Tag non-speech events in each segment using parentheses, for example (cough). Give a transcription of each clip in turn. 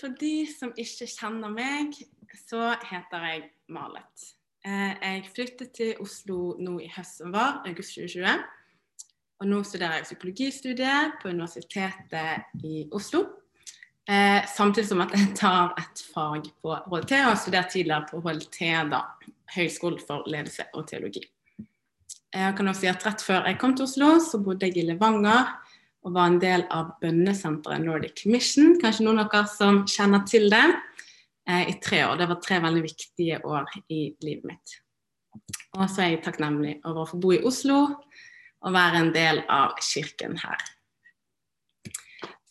For de som ikke kjenner meg, så heter jeg Malet. Uh, jeg flyttet til Oslo nå i høst som var, august 2020. Og nå studerer jeg psykologistudiet på Universitetet i Oslo. Uh, samtidig som at jeg tar et fag på HLT, og har studert tidligere på HLT, da, Høgskolen for ledelse og teologi. Jeg kan også si at Rett før jeg kom til Oslo, så bodde jeg i Levanger og var en del av bønnesenteret Nordic Mission. Kanskje noen av dere som kjenner til det. Eh, I tre år. Det var tre veldig viktige år i livet mitt. Og så er jeg takknemlig over å få bo i Oslo og være en del av kirken her.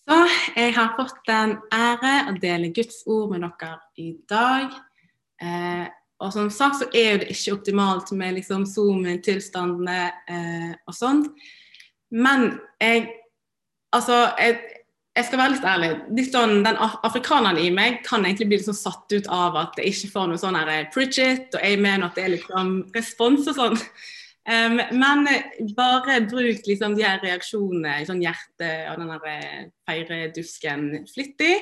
Så jeg har fått den ære å dele Guds ord med dere i dag. Eh, og som sagt så er jo det ikke optimalt med liksom Zoom-tilstandene eh, og sånn. Men jeg Altså, jeg, jeg, skal være litt ærlig. Litt sånn, den afrikaneren i meg kan egentlig bli liksom satt ut av at jeg ikke får noe sånn her eh, preach it, og mener at det er liksom respons og sånn. Um, men bare bruk liksom de her reaksjonene, sånn hjerte og den der eh, feiredusken flittig.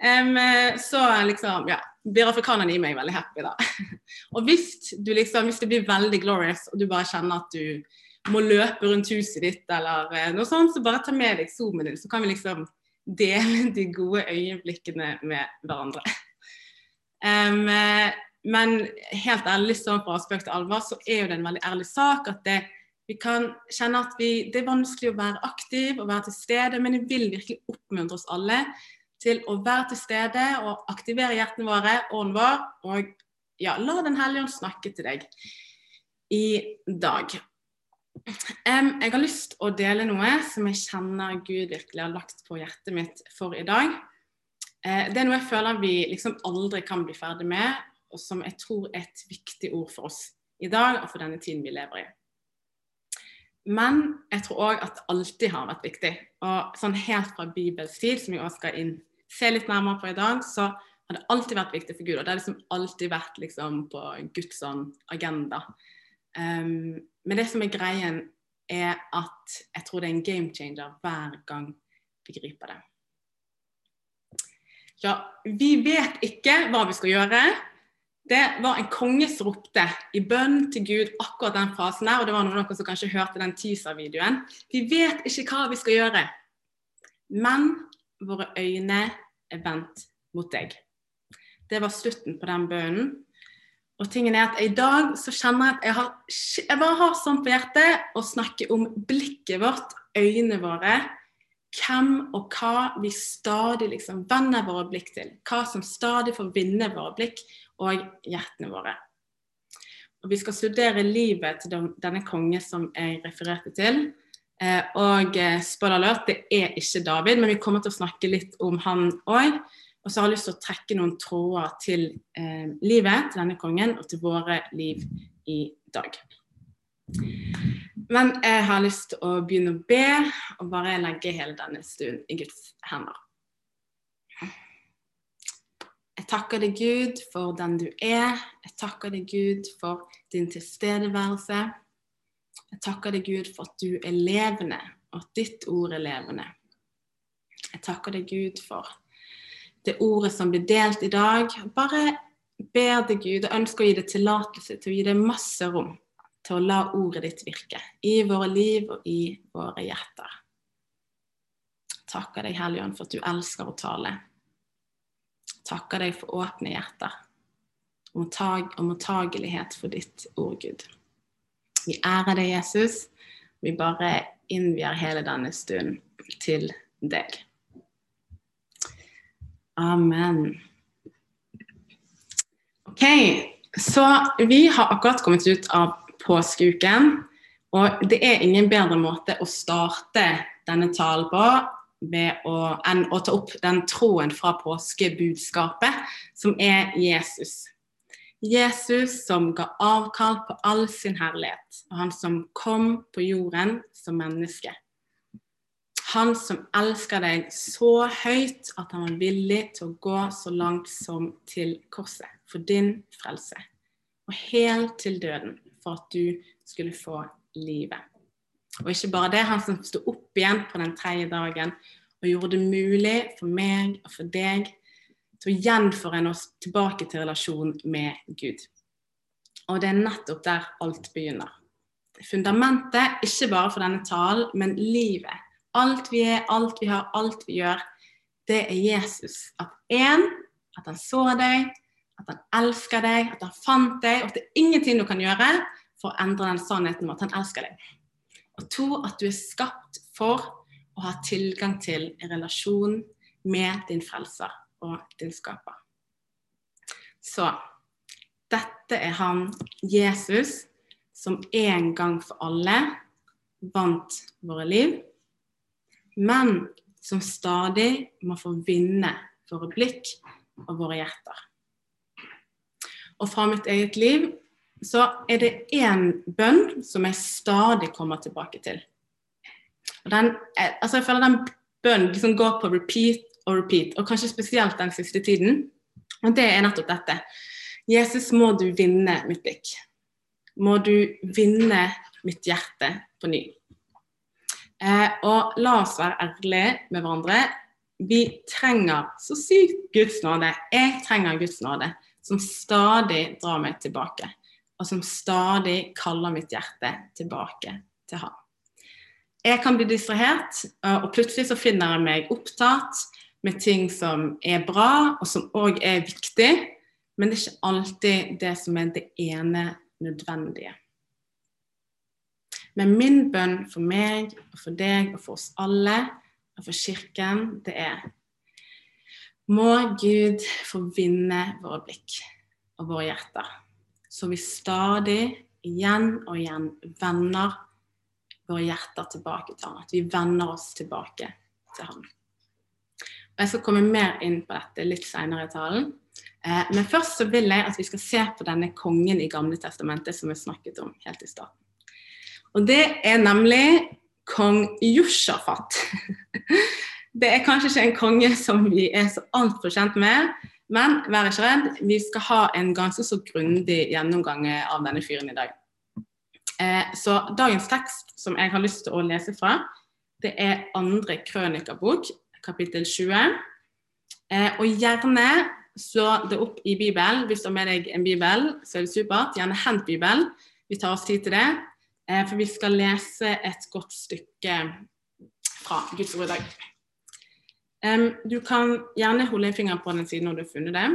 Um, så liksom, ja, blir afrikaneren i meg veldig happy, da. (laughs) og hvis, du liksom, hvis det blir veldig glorious, og du bare kjenner at du må løpe rundt huset ditt eller eh, noe sånt, så bare ta med deg zoomen din, så kan vi liksom dele de gode øyeblikkene med hverandre. Um, men helt ærlig, sånn fra spøk til alvor, så er jo det en veldig ærlig sak at det, vi kan kjenne at vi, det er vanskelig å være aktiv og være til stede, men jeg vil virkelig oppmuntre oss alle til å være til stede og aktivere hjertene våre, ånden vår, og ja, la Den hellige ånd snakke til deg i dag. Um, jeg har lyst å dele noe som jeg kjenner Gud virkelig har lagt på hjertet mitt for i dag. Uh, det er noe jeg føler vi liksom aldri kan bli ferdig med, og som jeg tror er et viktig ord for oss i dag og for denne tiden vi lever i. Men jeg tror òg at det alltid har vært viktig. Og sånn helt fra Bibels tid, som vi også skal inn, se litt nærmere på i dag, så har det alltid vært viktig for Gud. Og det har liksom alltid vært liksom på Guds sånn agenda. Um, men det som er greien, er at jeg tror det er en game changer hver gang vi griper det. Ja, vi vet ikke hva vi skal gjøre. Det var en konge som ropte i bønn til Gud akkurat den frasen der, og det var noen av dere som kanskje hørte den teaser-videoen. Vi vet ikke hva vi skal gjøre, men våre øyne er vendt mot deg. Det var slutten på den bønnen. Og tingen er at I dag så kjenner jeg at jeg, har, jeg bare har sånn på hjertet å snakke om blikket vårt, øynene våre. Hvem og hva vi stadig liksom vender våre blikk til. Hva som stadig får vinne våre blikk og hjertene våre. Og Vi skal studere livet til denne konge som jeg refererte til. Eh, og eh, spoiler alert, det er ikke David, men vi kommer til å snakke litt om han òg. Og så har jeg lyst til å trekke noen tråder til eh, livet til denne kongen og til våre liv i dag. Men jeg har lyst til å begynne å be og bare legge hele denne stunden i Guds hender. Jeg takker deg, Gud, for den du er. Jeg takker deg, Gud, for din tilstedeværelse. Jeg takker deg, Gud, for at du er levende, og at ditt ord er levende. Jeg takker deg, Gud, for det ordet som blir delt i dag. Bare ber deg Gud og ønsker å gi deg tillatelse til å gi deg masse rom til å la ordet ditt virke i våre liv og i våre hjerter. Takker deg, Helligånd, for at du elsker å tale. Takker deg for åpne hjerter og mottagelighet for ditt ord, Gud. Vi ærer deg, Jesus. Vi bare innvier hele denne stunden til deg. Amen. OK, så vi har akkurat kommet ut av påskeuken. Og det er ingen bedre måte å starte denne talen på å, enn å ta opp den troen fra påskebudskapet, som er Jesus. Jesus som ga avkall på all sin herlighet, og han som kom på jorden som menneske. Han som elsker deg så høyt at han var villig til å gå så langt som til korset for din frelse. Og helt til døden for at du skulle få livet. Og ikke bare det, han som sto opp igjen på den tredje dagen og gjorde det mulig for meg og for deg til å gjenforene oss tilbake til relasjon med Gud. Og det er nettopp der alt begynner. Fundamentet, ikke bare for denne talen, men livet. Alt vi er, alt vi har, alt vi gjør, det er Jesus. At én, at han så deg, at han elsker deg, at han fant deg, og at det er ingenting du kan gjøre for å endre den sannheten om at han elsker deg. Og to, at du er skapt for å ha tilgang til en relasjon med din frelser og din skaper. Så dette er han Jesus som en gang for alle vant våre liv, men som stadig må få vinne våre blikk og våre hjerter. Og fra mitt eget liv så er det én bønn som jeg stadig kommer tilbake til. Og den, altså jeg føler den bønnen liksom går på repeat og repeat, og kanskje spesielt den siste tiden. Og det er nettopp dette. Jesus, må du vinne mitt blikk. Må du vinne mitt hjerte på ny. Eh, og la oss være ærlige med hverandre. Vi trenger så sykt Guds nåde. Jeg trenger Guds nåde, som stadig drar meg tilbake. Og som stadig kaller mitt hjerte tilbake til ham. Jeg kan bli distrahert, og plutselig så finner jeg meg opptatt med ting som er bra, og som òg er viktig. Men det er ikke alltid det som er det ene nødvendige. Men min bønn for meg og for deg og for oss alle og for Kirken, det er Må Gud få vinne våre blikk og våre hjerter, så vi stadig igjen og igjen vender våre hjerter tilbake til Han. At vi vender oss tilbake til Han. Og Jeg skal komme mer inn på dette litt senere i talen. Eh, men først så vil jeg at vi skal se på denne kongen i Gamle testamentet som vi snakket om helt i starten. Og det er nemlig kong Josjafat. (laughs) Det er kanskje ikke en konge som vi er så altfor kjent med, men vær ikke redd, vi skal ha en ganske så grundig gjennomgang av denne fyren i dag. Eh, så dagens tekst som jeg har lyst til å lese fra, det er andre krønikerbok, kapittel 20. Eh, og gjerne slå det opp i Bibelen. Hvis du har med deg en bibel, så er det supert. Gjerne hent Bibelen. Vi tar oss tid til det. Eh, for vi skal lese et godt stykke fra Guds ord i dag. Du kan gjerne holde en finger på den siden når du har funnet det.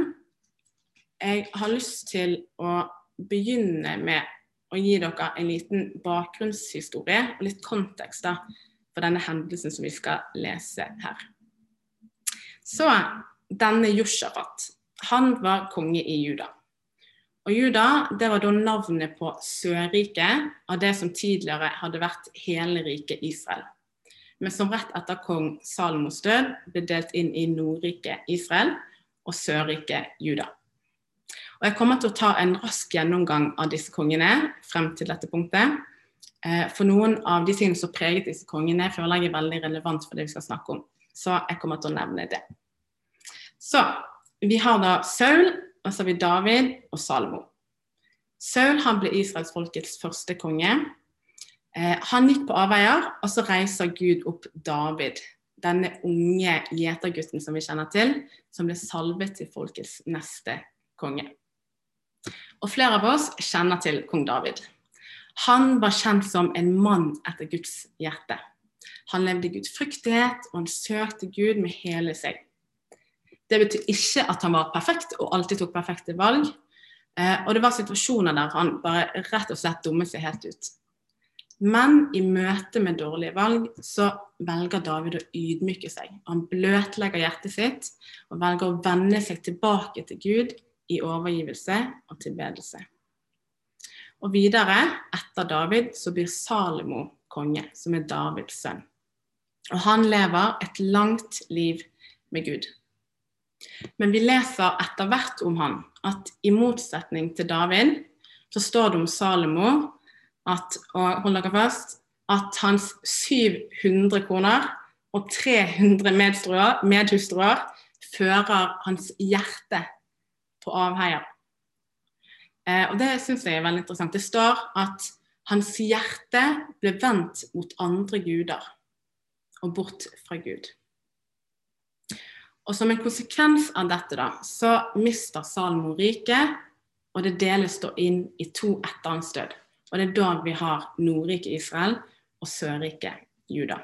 Jeg har lyst til å begynne med å gi dere en liten bakgrunnshistorie og litt kontekst da, for denne hendelsen som vi skal lese her. Så denne Josjafat, han var konge i Juda. Og Juda det var da navnet på Sørriket av det som tidligere hadde vært hele riket Israel. Men som rett etter kong Salomos død ble delt inn i Nordriket Israel og Sørriket Juda. Og Jeg kommer til å ta en rask gjennomgang av disse kongene frem til dette punktet. Eh, for noen av de tingene som preget disse kongene, føler jeg er veldig relevant for det vi skal snakke om. Så jeg kommer til å nevne det. Så vi har da Saul, og så har vi David og Salomo. Saul han ble israelsfolkets første konge. Eh, han gikk på avveier, og så reiser Gud opp David, denne unge gjetergutten som vi kjenner til, som ble salvet til folkets neste konge. Og flere av oss kjenner til kong David. Han var kjent som en mann etter Guds hjerte. Han levde i gudfryktighet, og han søkte Gud med hele seg. Det betyr ikke at han var perfekt og alltid tok perfekte valg. Eh, og det var situasjoner der han bare rett og slett dummet seg helt ut. Men i møte med dårlige valg så velger David å ydmyke seg. Han bløtlegger hjertet sitt og velger å vende seg tilbake til Gud i overgivelse og tilbedelse. Og videre, etter David, så blir Salomo konge, som er Davids sønn. Og han lever et langt liv med Gud. Men vi leser etter hvert om han at i motsetning til David, så står det om Salomo at, og hold dere fast, at hans 700 koner og 300 medhustruer fører hans hjerte på avheier. Eh, og Det syns jeg er veldig interessant. Det står at hans hjerte ble vendt mot andre guder og bort fra Gud. Og som en konsekvens av dette, da, så mister Salmo riket, og det deles da inn i to etter død. Og det er da vi har Nordriket Israel og Sørriket Juda.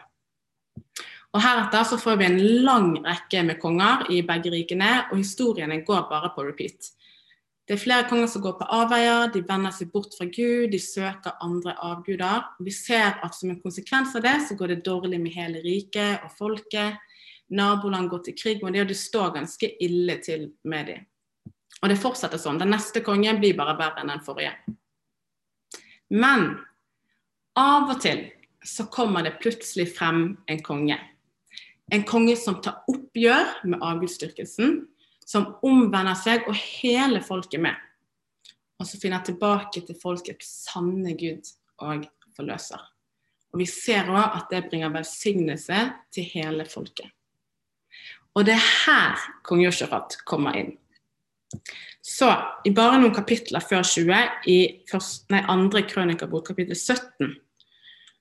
Og Heretter så får vi en lang rekke med konger i begge rikene, og historiene går bare på repeat. Det er flere konger som går på avveier, de vender seg bort fra Gud, de søker andre avguder. Vi ser at som en konsekvens av det, så går det dårlig med hele riket og folket. Naboland går til krig med dem, og det står ganske ille til med dem. Og det fortsetter sånn. Den neste kongen blir bare verre enn den forrige. Men av og til så kommer det plutselig frem en konge. En konge som tar oppgjør med avgudsdyrkelsen, som omvender seg, og hele folket med. Og så finner tilbake til folkets sanne Gud og forløser. Og Vi ser òg at det bringer velsignelse til hele folket. Og det er her kong Josjafat kommer inn. Så i bare noen kapitler før 20, i første, nei, andre krønikabok, kapittel 17,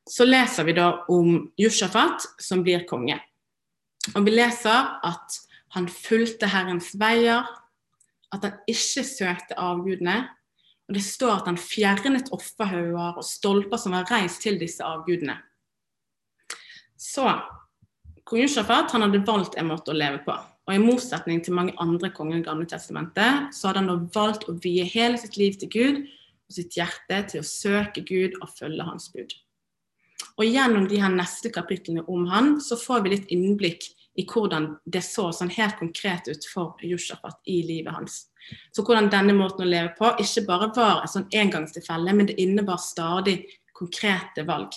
så leser vi da om Josjafat som blir konge. Og vi leser at han fulgte Herrens veier, at han ikke søkte avgudene. Og det står at han fjernet offerhauger og stolper som var reist til disse avgudene. Så kong Josjafat hadde valgt en måte å leve på. Og I motsetning til mange andre konger i Gamle testamentet, så hadde han valgt å vie hele sitt liv til Gud og sitt hjerte til å søke Gud og følge hans bud. Og Gjennom de her neste kapitlene om han, så får vi litt innblikk i hvordan det så sånn helt konkret ut for Josjafat i livet hans. Så hvordan denne måten å leve på ikke bare var et sånn engangstilfelle, men det innebar stadig konkrete valg.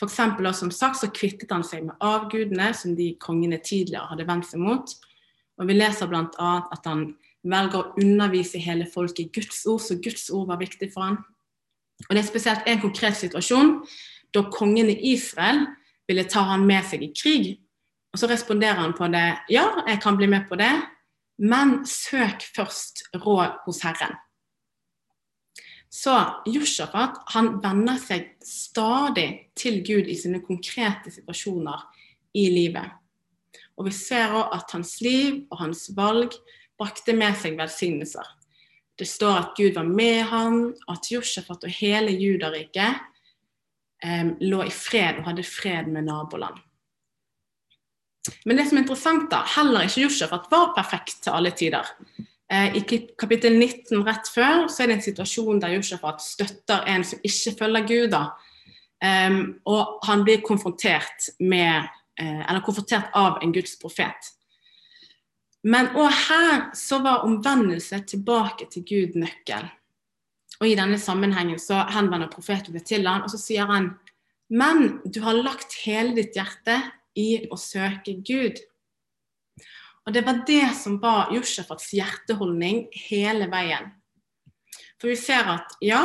For eksempel, som sagt så kvittet han seg med avgudene som de kongene tidligere hadde vendt seg mot. Og Vi leser bl.a. at han velger å undervise hele folket i Guds ord, så Guds ord var viktig for han. Og Det er spesielt en konkret situasjon da kongen i Israel ville ta han med seg i krig og så responderer han på det. Ja, jeg kan bli med på det, men søk først råd hos Herren. Så Josjafat han vender seg stadig til Gud i sine konkrete situasjoner i livet. Og vi ser òg at hans liv og hans valg brakte med seg velsignelser. Det står at Gud var med ham, at Josjafat og hele Judariket eh, lå i fred og hadde fred med naboland. Men det som er interessant, da, heller ikke Josjafat var perfekt til alle tider. Eh, I kapittel 19 rett før så er det en situasjon der Josjafat støtter en som ikke følger Gud. da. Um, og han blir konfrontert med, uh, eller konfrontert av en Guds profet. Men òg her så var omvendelse tilbake til Gud nøkkel. Og I denne sammenhengen så henvender profeten seg til han, og så sier han men du har lagt hele ditt hjerte i å søke Gud. Og det var det som var Josjafats hjerteholdning hele veien. For vi ser at ja,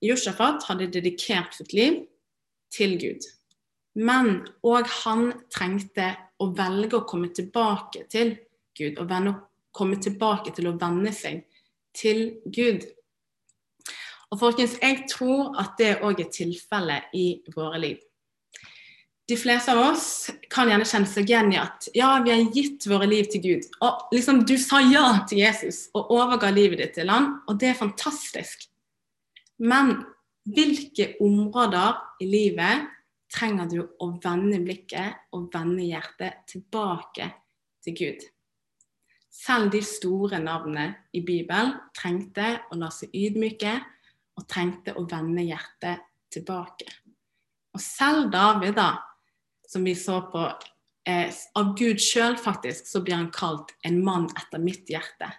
Josjafat hadde dedikert sitt liv til Gud. Men òg han trengte å velge å komme tilbake til Gud. Og vende, komme tilbake til å venne seg til Gud. Og folkens, jeg tror at det òg er tilfellet i våre liv de fleste av oss kan gjerne kjenne seg igjen i at ja, vi har gitt våre liv til Gud. Og liksom Du sa ja til Jesus og overga livet ditt til han, og det er fantastisk. Men hvilke områder i livet trenger du å vende blikket og vende hjertet tilbake til Gud? Selv de store navnene i Bibelen trengte å la seg ydmyke og trengte å vende hjertet tilbake. Og selv David, da, som vi så på eh, Av Gud sjøl, faktisk, så blir han kalt en mann etter mitt hjerte.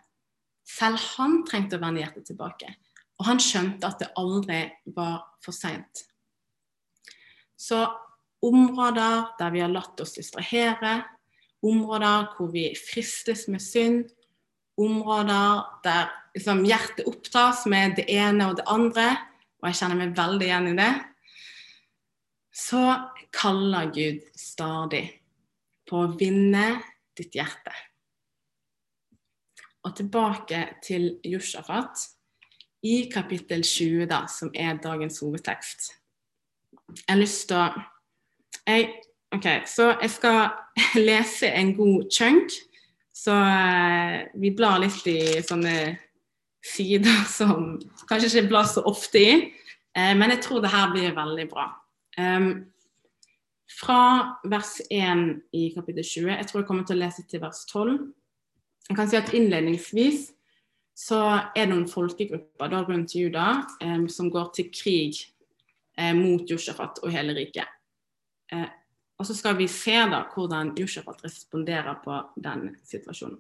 Selv han trengte å vende hjertet tilbake. Og han skjønte at det aldri var for seint. Så områder der vi har latt oss distrahere, områder hvor vi fristes med synd, områder der liksom, hjertet opptas med det ene og det andre, og jeg kjenner meg veldig igjen i det, så kaller Gud stadig på å vinne ditt hjerte. Og tilbake til Josjafat i kapittel 20, da, som er dagens hovedtekst. Jeg har lyst til å jeg, Ok, så jeg skal (laughs) lese en god chunk Så eh, vi blar litt i sånne sider (laughs) som kanskje ikke blar så ofte i. Eh, men jeg tror det her blir veldig bra. Um, fra vers 1 i kapittel 20, jeg tror jeg kommer til å lese til vers 12. Jeg kan si at Innledningsvis så er det noen folkegrupper da rundt Juda um, som går til krig um, mot Josjafat og hele riket. Uh, og så skal vi se da hvordan Josjafat responderer på den situasjonen.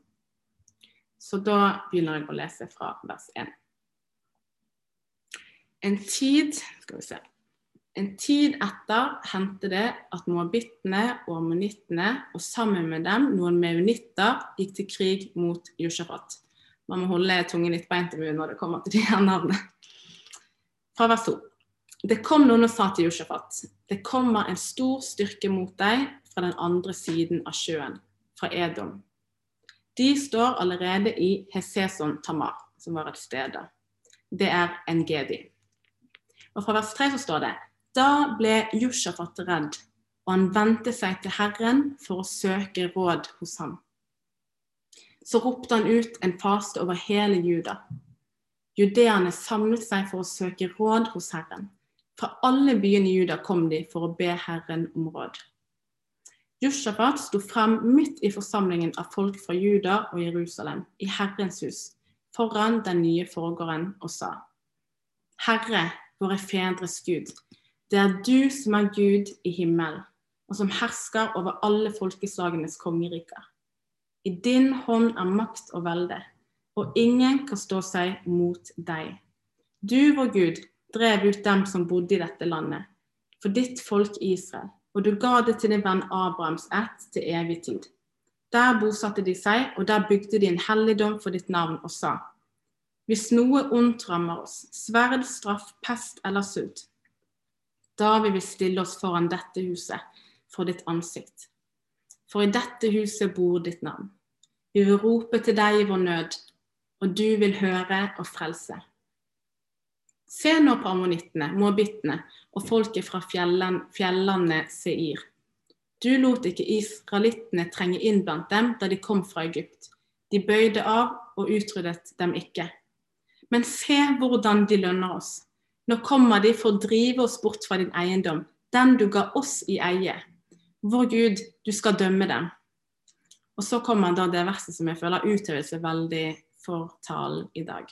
Så da begynner jeg å lese fra vers 1. En tid skal vi se, en tid etter hendte det at moabittene og ammonittene og sammen med dem noen meunitter gikk til krig mot Josjafat. Man må holde tungen litt beint i munnen når det kommer til de her navnene. Fra vers 2. Det kom noen og sa til Josjafat, det kommer en stor styrke mot deg fra den andre siden av sjøen, fra Edom. De står allerede i Heseson Tamar, som var et sted. Det er en Gedi. Og fra vers 3 så står det Da ble Josjafat redd, og han vendte seg til Herren for å søke råd hos ham. Så ropte han ut en faste over hele Juda. Judeerne samlet seg for å søke råd hos Herren. Fra alle byene i Juda kom de for å be Herren om råd. Josjafat sto frem midt i forsamlingen av folk fra Juda og Jerusalem, i Herrens hus, foran den nye forgården, og sa:" Herre, våre fedres Gud, det er du som er Gud i himmelen, og som hersker over alle folkeslagenes kongeriker. I din hånd er makt og velde, og ingen kan stå seg mot deg. Du, vår Gud, drev ut dem som bodde i dette landet, for ditt folk Israel, og du ga det til din venn Abrahams ett til evig tid. Der bosatte de seg, og der bygde de en helligdom for ditt navn og sa:" Hvis noe ondt rammer oss, sverd, straff, pest eller sult, da vil vi stille oss foran dette huset for ditt ansikt. For i dette huset bor ditt navn. Vi vil rope til deg i vår nød, og du vil høre og frelse. Se nå på ammonittene, moabittene og folket fra fjellene Seir. Du lot ikke israelittene trenge inn blant dem da de kom fra Egypt. De bøyde av og utryddet dem ikke. Men se hvordan de lønner oss. Nå kommer de for å drive oss bort fra din eiendom, den du ga oss i eie. Vår Gud, du skal dømme dem. Og så kommer da det verset som jeg føler uthøver seg veldig for talen i dag.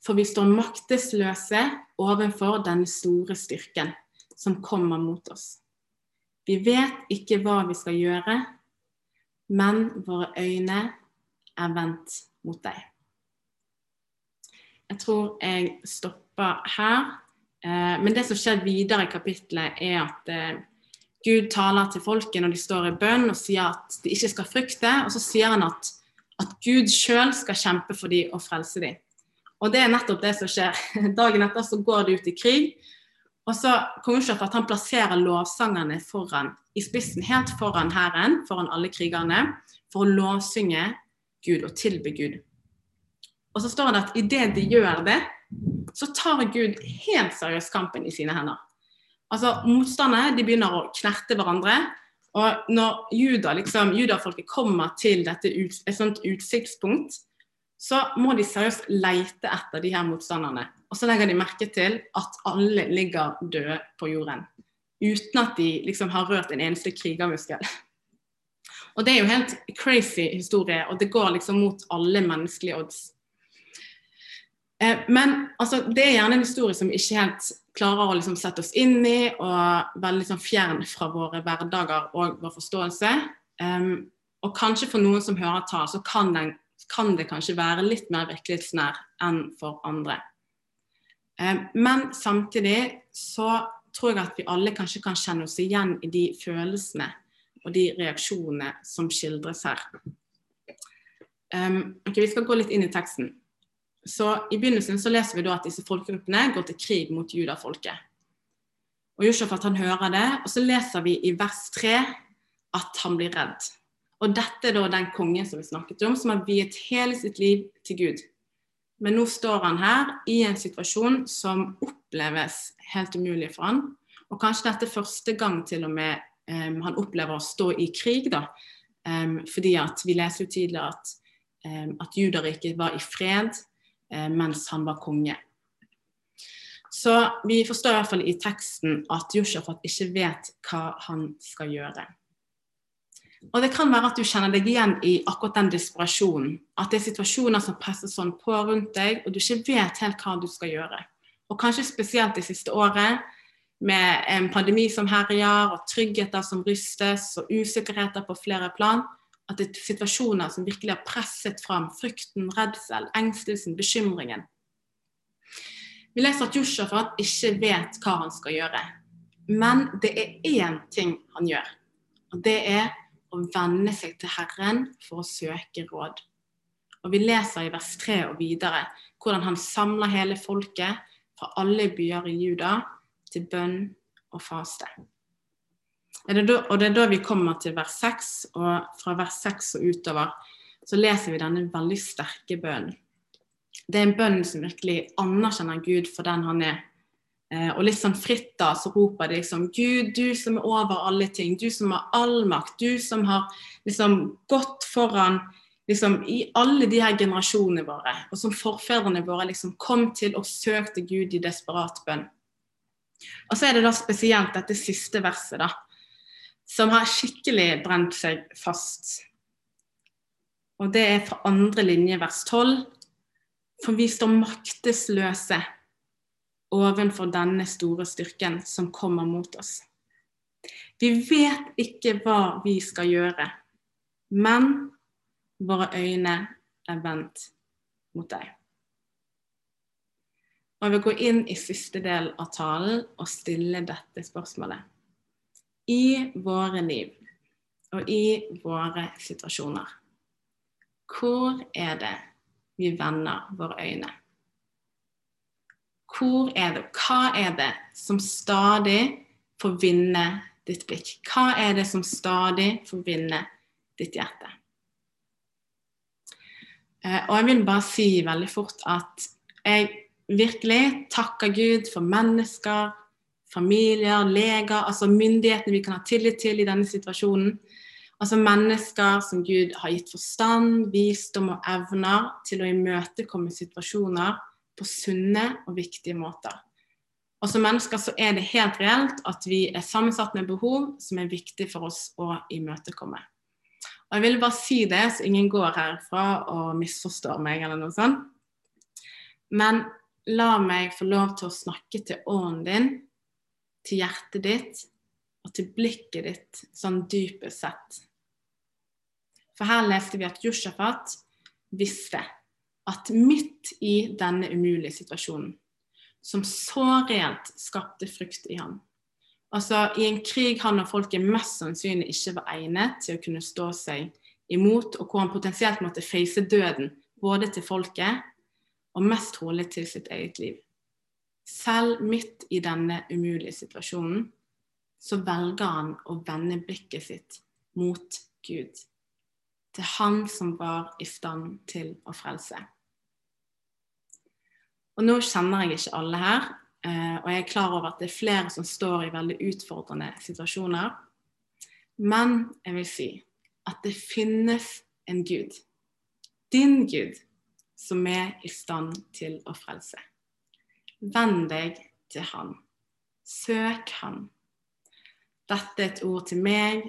For vi står maktesløse overfor denne store styrken som kommer mot oss. Vi vet ikke hva vi skal gjøre, men våre øyne er vendt mot deg. Jeg tror jeg stopper her. Eh, men det som skjer videre i kapittelet, er at eh, Gud taler til folket når de står i bønn og sier at de ikke skal frykte. Og så sier han at, at Gud sjøl skal kjempe for dem og frelse dem. Og det er nettopp det som skjer. (laughs) Dagen etter så går de ut i krig. Og så kong at han plasserer lovsangerne foran, i spissen, helt foran hæren, foran alle krigerne, for å lovsynge Gud og tilbe Gud. Og så står det at idet de gjør det, så tar Gud helt seriøst kampen i sine hender. Altså Motstanderne de begynner å knerte hverandre. Og når juda, liksom, judafolket kommer til dette ut, et sånt utsiktspunkt, så må de seriøst leite etter de her motstanderne. Og så legger de merke til at alle ligger døde på jorden. Uten at de liksom har rørt en eneste krigermuskel. Og det er jo helt crazy historie, og det går liksom mot alle menneskelige odds. Eh, men altså, det er gjerne en historie som vi ikke helt klarer å liksom sette oss inn i, og veldig sånn fjern fra våre hverdager og vår forståelse. Um, og kanskje for noen som hører tall, så kan den kan det kanskje være litt mer virkelighetsnær enn for andre. Um, men samtidig så tror jeg at vi alle kanskje kan kjenne oss igjen i de følelsene og de reaksjonene som skildres her. Um, okay, vi skal gå litt inn i teksten. Så I begynnelsen så leser vi da at disse folkegruppene går til krig mot judafolket. Og Josjafat han hører det, og så leser vi i vers 3 at han blir redd. Og dette er da den kongen som vi snakket om, som har viet hele sitt liv til Gud. Men nå står han her i en situasjon som oppleves helt umulig for han. Og kanskje dette er første gang til og med um, han opplever å stå i krig, da. Um, fordi at vi leser jo tidligere at, um, at Judariket var i fred mens han var konge. Så vi forstår i hvert fall i teksten at Josjafat ikke vet hva han skal gjøre. Og det kan være at du kjenner deg igjen i akkurat den desperasjonen. At det er situasjoner som presser sånn på rundt deg, og du ikke vet helt hva du skal gjøre. Og kanskje spesielt det siste året, med en pandemi som herjer, og tryggheter som rystes, og usikkerheter på flere plan. At det er situasjoner som virkelig har presset fram frykten, redsel, engstelsen, bekymringen. Vi leser at Josjafat ikke vet hva han skal gjøre. Men det er én ting han gjør. Og det er å venne seg til Herren for å søke råd. Og Vi leser i vers 3 og videre hvordan han samler hele folket fra alle byer i Juda til bønn og faste. Og det er da vi kommer til vers 6, og fra vers 6 og utover så leser vi denne veldig sterke bønnen. Det er en bønn som virkelig anerkjenner Gud for den han er. Eh, og litt sånn fritt da, så roper de liksom Gud, du som er over alle ting, du som har all makt, du som har liksom gått foran liksom i alle de her generasjonene våre, og som forfedrene våre liksom kom til og søkte Gud i desperat bønn. Og så er det da spesielt dette siste verset, da, som har skikkelig brent seg fast. Og det er fra andre linje, vers 12. For vi står maktesløse ovenfor denne store styrken som kommer mot oss. Vi vet ikke hva vi skal gjøre, men våre øyne er vendt mot deg. Og jeg vil gå inn i siste del av talen og stille dette spørsmålet. I våre liv og i våre situasjoner, hvor er det vi vender våre øyne? Hvor er det, hva er det som stadig får vinne ditt blikk? Hva er det som stadig får vinne ditt hjerte? Eh, og jeg vil bare si veldig fort at jeg virkelig takker Gud for mennesker, familier, leger, altså myndighetene vi kan ha tillit til i denne situasjonen. Altså mennesker som Gud har gitt forstand, visdom og evner til å imøtekomme situasjoner på sunne og viktige måter. Og som mennesker så er det helt reelt at vi er sammensatt med behov som er viktig for oss å imøtekomme. Og Jeg vil bare si det, så ingen går herfra og misforstår meg eller noe sånt. Men la meg få lov til å snakke til ånden din, til hjertet ditt og til blikket ditt sånn dypest sett. For her leste vi at Jushafat visste at midt i denne umulige situasjonen, som så reelt skapte frykt i ham Altså I en krig han og folket mest sannsynlig ikke var egnet til å kunne stå seg imot, og hvor han potensielt måtte face døden, både til folket og mest trolig til sitt eget liv. Selv midt i denne umulige situasjonen så velger han å vende blikket sitt mot Gud til Han som var i stand til å frelse. Og Nå kjenner jeg ikke alle her, eh, og jeg er klar over at det er flere som står i veldig utfordrende situasjoner. Men jeg vil si at det finnes en Gud, din Gud, som er i stand til å frelse. Vend deg til Han. Søk Han. Dette er et ord til meg,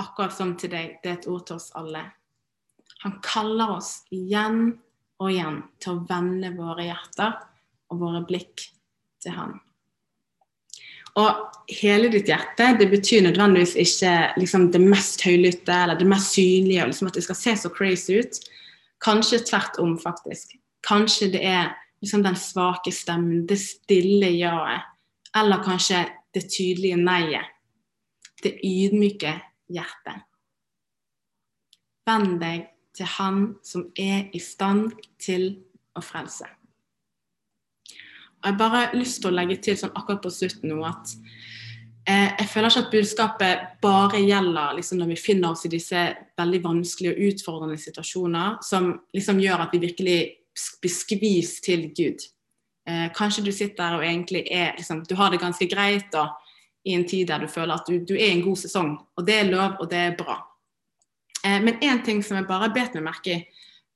akkurat som til deg, det er et ord til oss alle. Han kaller oss igjen og igjen til å vende våre hjerter og våre blikk til Han. Og hele ditt hjerte det betyr nødvendigvis ikke liksom, det mest høylytte eller det mest synlige, liksom, at det skal se så crazy ut. Kanskje tvert om, faktisk. Kanskje det er liksom, den svake stemmen, det stille ja-et. Eller kanskje det tydelige nei-et. Det ydmyke hjertet. Vend deg til Han som er i stand til å frelse. Og Jeg bare har lyst til å legge til sånn akkurat på slutten nå at eh, jeg føler ikke at budskapet bare gjelder liksom, når vi finner oss i disse veldig vanskelige og utfordrende situasjoner som liksom gjør at vi virkelig skvist til Gud. Eh, kanskje du sitter der og egentlig er liksom, Du har det ganske greit. da, i en tid der du føler at du, du er i en god sesong. Og det er lov, og det er bra. Eh, men én ting som jeg bare bet meg merke i,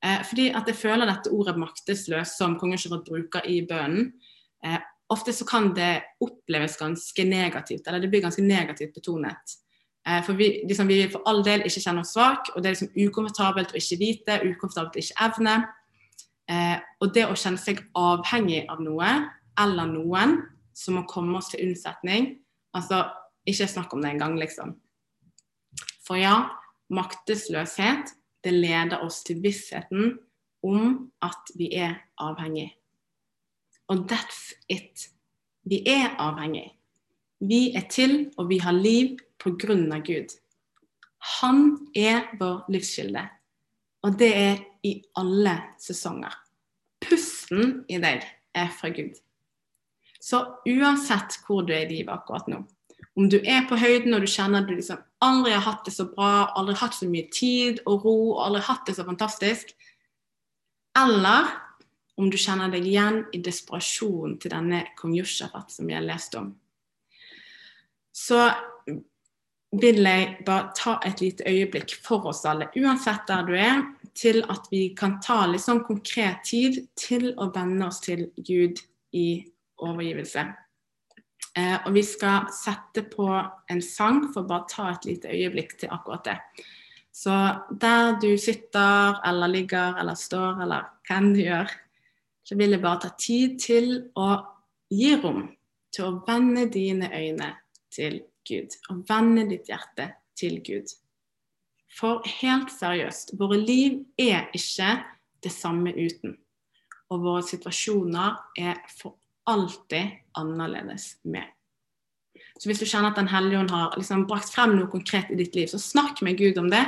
eh, fordi at jeg føler dette ordet 'maktesløs' som kongen Charlotte bruker i bønnen, eh, ofte så kan det oppleves ganske negativt, eller det blir ganske negativt betonet. Eh, for vi, liksom, vi for all del ikke kjenne oss svak, og det er liksom ukomfortabelt å ikke vite, ukomfortabelt å ikke evne. Eh, og det å kjenne seg avhengig av noe eller noen som må komme oss til unnsetning, altså ikke snakk om det engang, liksom. For ja, maktesløshet, det leder oss til vissheten om at vi er avhengig. Og that's it. Vi er avhengig. Vi er til, og vi har liv på grunn av Gud. Han er vår livskilde, og det er i alle sesonger. Pusten i deg er fra Gud. Så uansett hvor du er i livet akkurat nå, om du er på høyden og du kjenner at du liksom aldri har hatt det så bra, aldri hatt så mye tid og ro, og aldri hatt det så fantastisk, eller om du kjenner deg igjen i desperasjonen til denne kong Josjafat som vi har lest om, så vil jeg bare ta et lite øyeblikk for oss alle, uansett der du er, til at vi kan ta litt sånn konkret tid til å venne oss til Gud i overgivelse. Eh, og vi skal sette på en sang for å bare ta et lite øyeblikk til akkurat det. Så der du sitter eller ligger eller står eller hva enn du gjør, så vil jeg bare ta tid til å gi rom til å vende dine øyne til Gud. Og vende ditt hjerte til Gud. For helt seriøst, våre liv er ikke det samme uten. Og våre situasjoner er for alltid annerledes med. Så hvis du kjenner at Den hellige ånd har liksom brakt frem noe konkret i ditt liv, så snakk med Gud om det.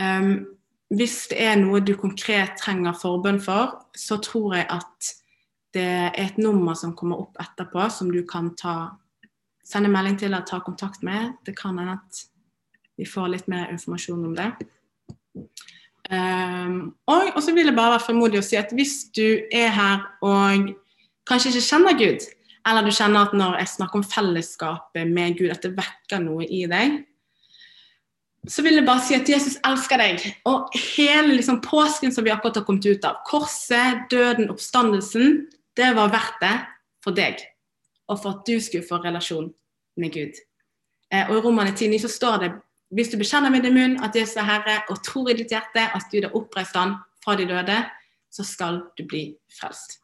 Um, hvis det er noe du konkret trenger forbønn for, så tror jeg at det er et nummer som kommer opp etterpå, som du kan ta, sende melding til eller ta kontakt med. Det kan hende at vi får litt mer informasjon om det. Um, og, så vil jeg bare være frimodig og si at hvis du er her og kanskje ikke kjenner Gud, eller du kjenner at når jeg snakker om fellesskapet med Gud, at det vekker noe i deg, så vil jeg bare si at Jesus elsker deg. Og hele liksom, påsken som vi akkurat har kommet ut av, korset, døden, oppstandelsen, det var verdt det for deg. Og for at du skulle få relasjon med Gud. Eh, og I Romane 10 så står det hvis du bekjenner med din munn at Jesus er Herre, og tror i ditt hjerte at Gud har oppreist han fra de døde, så skal du bli frelst.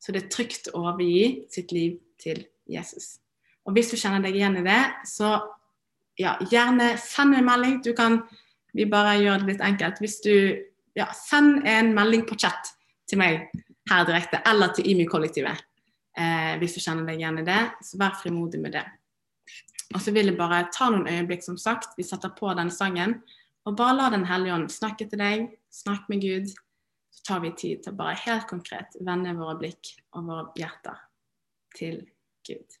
Så det er trygt å overgi sitt liv til Jesus. Og hvis du kjenner deg igjen i det, så ja, gjerne send en melding. Du kan vi bare gjør det litt enkelt. Hvis du ja, send en melding på chat til meg her direkte, eller til IMI-kollektivet. Eh, hvis du kjenner deg igjen i det, så vær frimodig med det. Og så vil jeg bare ta noen øyeblikk, som sagt. Vi setter på denne sangen. Og bare la Den hellige ånd snakke til deg. Snakk med Gud. Så tar vi tid til å bare helt konkret vende våre blikk og våre hjerter til Gud.